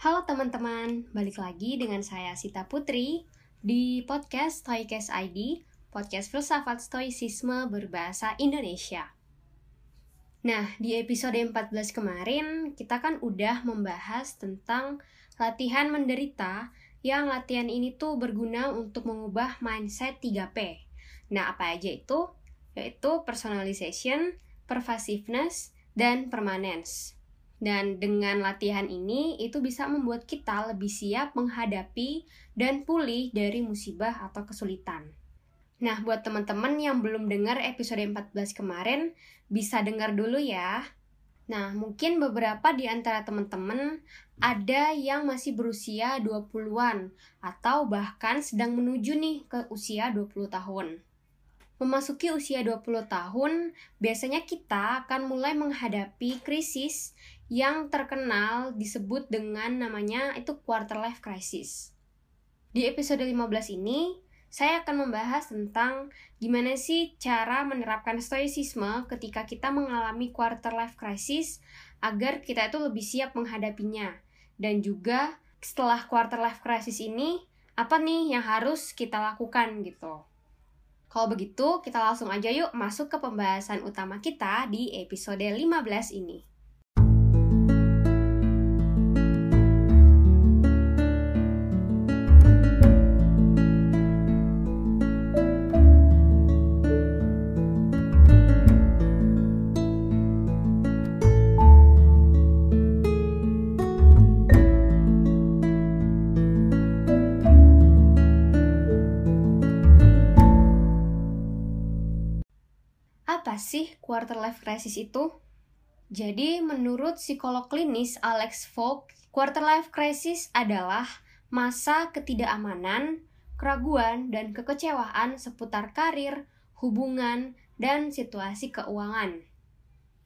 Halo teman-teman, balik lagi dengan saya Sita Putri di podcast Stoikes ID, podcast filsafat stoicisme berbahasa Indonesia. Nah, di episode 14 kemarin kita kan udah membahas tentang latihan menderita yang latihan ini tuh berguna untuk mengubah mindset 3P. Nah, apa aja itu? Yaitu personalization, pervasiveness, dan permanence. Dan dengan latihan ini, itu bisa membuat kita lebih siap menghadapi dan pulih dari musibah atau kesulitan. Nah, buat teman-teman yang belum dengar episode 14 kemarin, bisa dengar dulu ya. Nah, mungkin beberapa di antara teman-teman ada yang masih berusia 20-an atau bahkan sedang menuju nih ke usia 20 tahun. Memasuki usia 20 tahun, biasanya kita akan mulai menghadapi krisis yang terkenal disebut dengan namanya itu quarter life crisis. Di episode 15 ini, saya akan membahas tentang gimana sih cara menerapkan stoicisme ketika kita mengalami quarter life crisis agar kita itu lebih siap menghadapinya. Dan juga setelah quarter life crisis ini, apa nih yang harus kita lakukan gitu. Kalau begitu, kita langsung aja yuk masuk ke pembahasan utama kita di episode 15 ini. Sih quarter life crisis itu? Jadi, menurut psikolog klinis Alex Fogg, quarter life crisis adalah masa ketidakamanan, keraguan, dan kekecewaan seputar karir, hubungan, dan situasi keuangan.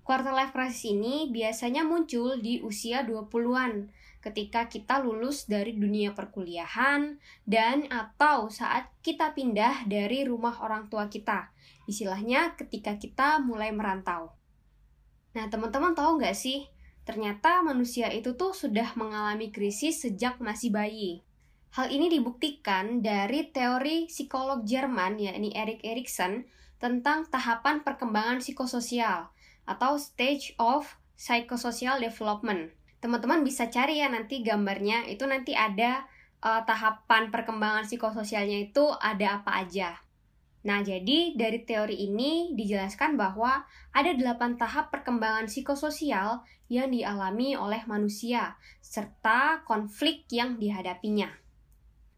Quarter life crisis ini biasanya muncul di usia 20-an, ketika kita lulus dari dunia perkuliahan dan atau saat kita pindah dari rumah orang tua kita Istilahnya ketika kita mulai merantau. Nah, teman-teman tahu nggak sih? Ternyata manusia itu tuh sudah mengalami krisis sejak masih bayi. Hal ini dibuktikan dari teori psikolog Jerman, yakni Erik Erikson, tentang tahapan perkembangan psikososial atau stage of psychosocial development. Teman-teman bisa cari ya nanti gambarnya, itu nanti ada uh, tahapan perkembangan psikososialnya itu ada apa aja. Nah, jadi dari teori ini dijelaskan bahwa ada delapan tahap perkembangan psikososial yang dialami oleh manusia, serta konflik yang dihadapinya.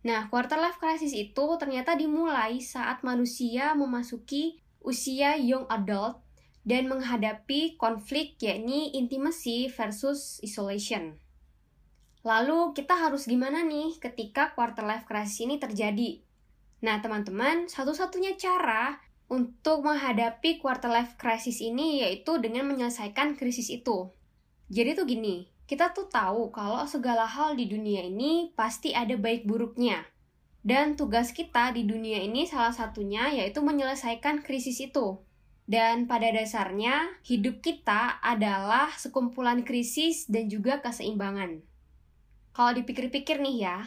Nah, quarter life crisis itu ternyata dimulai saat manusia memasuki usia young adult dan menghadapi konflik yakni intimacy versus isolation. Lalu kita harus gimana nih ketika quarter life crisis ini terjadi? Nah, teman-teman, satu-satunya cara untuk menghadapi quarter life crisis ini yaitu dengan menyelesaikan krisis itu. Jadi tuh gini, kita tuh tahu kalau segala hal di dunia ini pasti ada baik buruknya. Dan tugas kita di dunia ini salah satunya yaitu menyelesaikan krisis itu. Dan pada dasarnya, hidup kita adalah sekumpulan krisis dan juga keseimbangan. Kalau dipikir-pikir nih ya,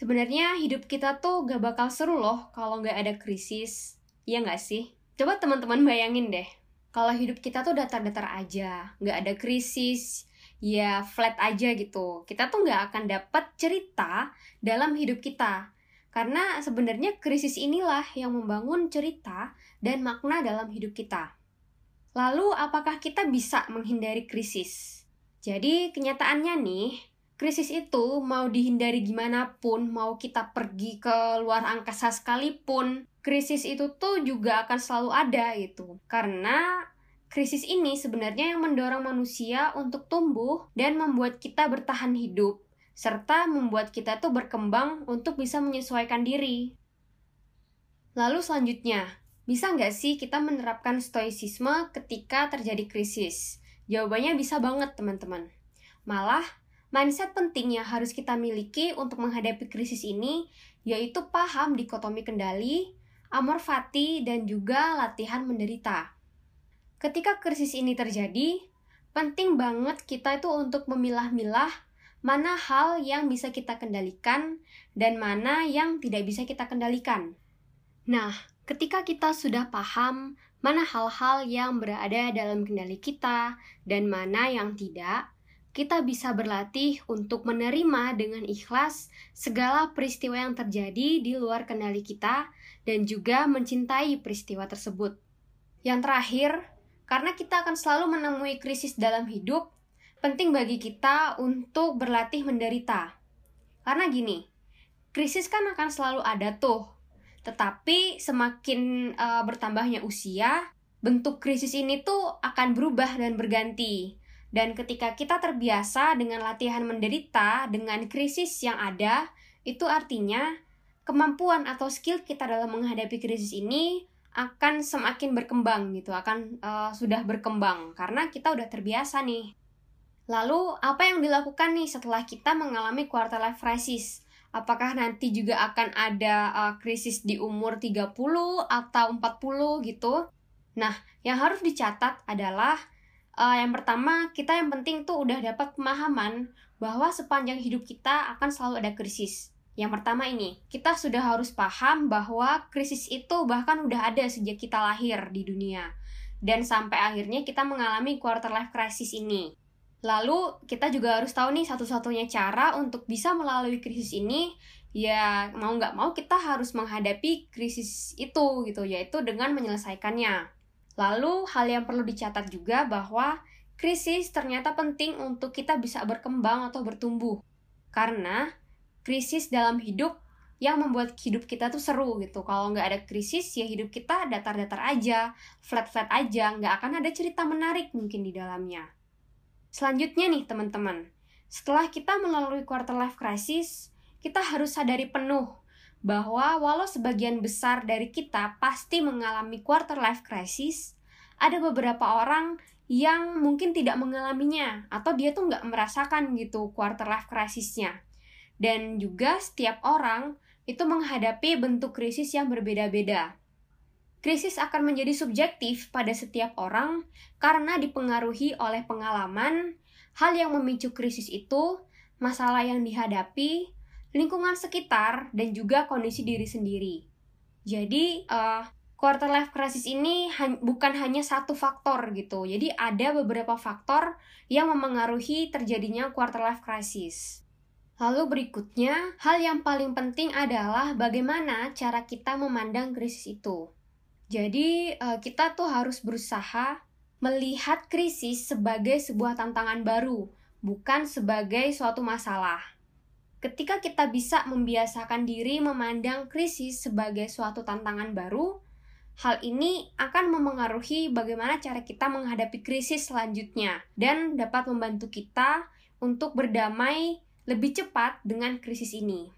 Sebenarnya hidup kita tuh gak bakal seru loh kalau gak ada krisis. Iya gak sih? Coba teman-teman bayangin deh. Kalau hidup kita tuh datar-datar aja, gak ada krisis, ya flat aja gitu. Kita tuh gak akan dapat cerita dalam hidup kita. Karena sebenarnya krisis inilah yang membangun cerita dan makna dalam hidup kita. Lalu, apakah kita bisa menghindari krisis? Jadi, kenyataannya nih, krisis itu mau dihindari gimana pun, mau kita pergi ke luar angkasa sekalipun, krisis itu tuh juga akan selalu ada gitu. Karena krisis ini sebenarnya yang mendorong manusia untuk tumbuh dan membuat kita bertahan hidup, serta membuat kita tuh berkembang untuk bisa menyesuaikan diri. Lalu selanjutnya, bisa nggak sih kita menerapkan stoicisme ketika terjadi krisis? Jawabannya bisa banget teman-teman. Malah Mindset penting yang harus kita miliki untuk menghadapi krisis ini yaitu paham dikotomi kendali, amor fati, dan juga latihan menderita. Ketika krisis ini terjadi, penting banget kita itu untuk memilah-milah mana hal yang bisa kita kendalikan dan mana yang tidak bisa kita kendalikan. Nah, ketika kita sudah paham mana hal-hal yang berada dalam kendali kita dan mana yang tidak, kita bisa berlatih untuk menerima dengan ikhlas segala peristiwa yang terjadi di luar kendali kita dan juga mencintai peristiwa tersebut. Yang terakhir, karena kita akan selalu menemui krisis dalam hidup, penting bagi kita untuk berlatih menderita. Karena gini, krisis kan akan selalu ada tuh. Tetapi semakin uh, bertambahnya usia, bentuk krisis ini tuh akan berubah dan berganti dan ketika kita terbiasa dengan latihan menderita dengan krisis yang ada, itu artinya kemampuan atau skill kita dalam menghadapi krisis ini akan semakin berkembang gitu, akan uh, sudah berkembang karena kita udah terbiasa nih. Lalu apa yang dilakukan nih setelah kita mengalami quarter life crisis? Apakah nanti juga akan ada uh, krisis di umur 30 atau 40 gitu? Nah, yang harus dicatat adalah uh, yang pertama kita yang penting tuh udah dapat pemahaman bahwa sepanjang hidup kita akan selalu ada krisis. Yang pertama ini, kita sudah harus paham bahwa krisis itu bahkan udah ada sejak kita lahir di dunia. Dan sampai akhirnya kita mengalami quarter life crisis ini. Lalu kita juga harus tahu nih satu-satunya cara untuk bisa melalui krisis ini ya mau nggak mau kita harus menghadapi krisis itu gitu yaitu dengan menyelesaikannya. Lalu, hal yang perlu dicatat juga bahwa krisis ternyata penting untuk kita bisa berkembang atau bertumbuh. Karena krisis dalam hidup yang membuat hidup kita tuh seru gitu. Kalau nggak ada krisis, ya hidup kita datar-datar aja, flat-flat aja, nggak akan ada cerita menarik mungkin di dalamnya. Selanjutnya nih teman-teman, setelah kita melalui quarter life crisis, kita harus sadari penuh bahwa walau sebagian besar dari kita pasti mengalami quarter life crisis, ada beberapa orang yang mungkin tidak mengalaminya atau dia tuh nggak merasakan gitu quarter life crisisnya. Dan juga setiap orang itu menghadapi bentuk krisis yang berbeda-beda. Krisis akan menjadi subjektif pada setiap orang karena dipengaruhi oleh pengalaman, hal yang memicu krisis itu, masalah yang dihadapi, lingkungan sekitar, dan juga kondisi diri sendiri. Jadi, uh, quarter life crisis ini ha bukan hanya satu faktor gitu. Jadi, ada beberapa faktor yang memengaruhi terjadinya quarter life crisis. Lalu berikutnya, hal yang paling penting adalah bagaimana cara kita memandang krisis itu. Jadi, uh, kita tuh harus berusaha melihat krisis sebagai sebuah tantangan baru, bukan sebagai suatu masalah. Ketika kita bisa membiasakan diri memandang krisis sebagai suatu tantangan baru, hal ini akan memengaruhi bagaimana cara kita menghadapi krisis selanjutnya dan dapat membantu kita untuk berdamai lebih cepat dengan krisis ini.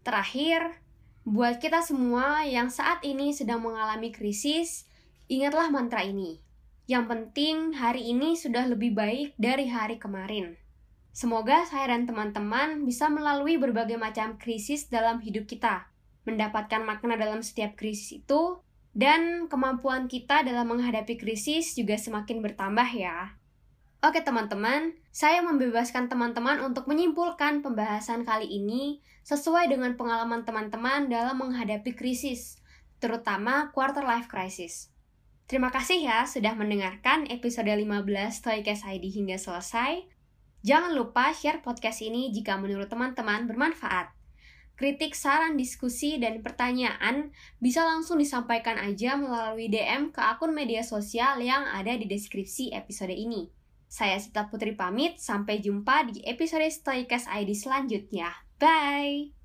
Terakhir, buat kita semua yang saat ini sedang mengalami krisis, ingatlah mantra ini. Yang penting hari ini sudah lebih baik dari hari kemarin. Semoga saya dan teman-teman bisa melalui berbagai macam krisis dalam hidup kita, mendapatkan makna dalam setiap krisis itu, dan kemampuan kita dalam menghadapi krisis juga semakin bertambah ya. Oke teman-teman, saya membebaskan teman-teman untuk menyimpulkan pembahasan kali ini sesuai dengan pengalaman teman-teman dalam menghadapi krisis, terutama quarter life crisis. Terima kasih ya sudah mendengarkan episode 15 Toycast ID hingga selesai. Jangan lupa share podcast ini jika menurut teman-teman bermanfaat. Kritik, saran, diskusi, dan pertanyaan bisa langsung disampaikan aja melalui DM ke akun media sosial yang ada di deskripsi episode ini. Saya Sita Putri pamit, sampai jumpa di episode Stoikas ID selanjutnya. Bye!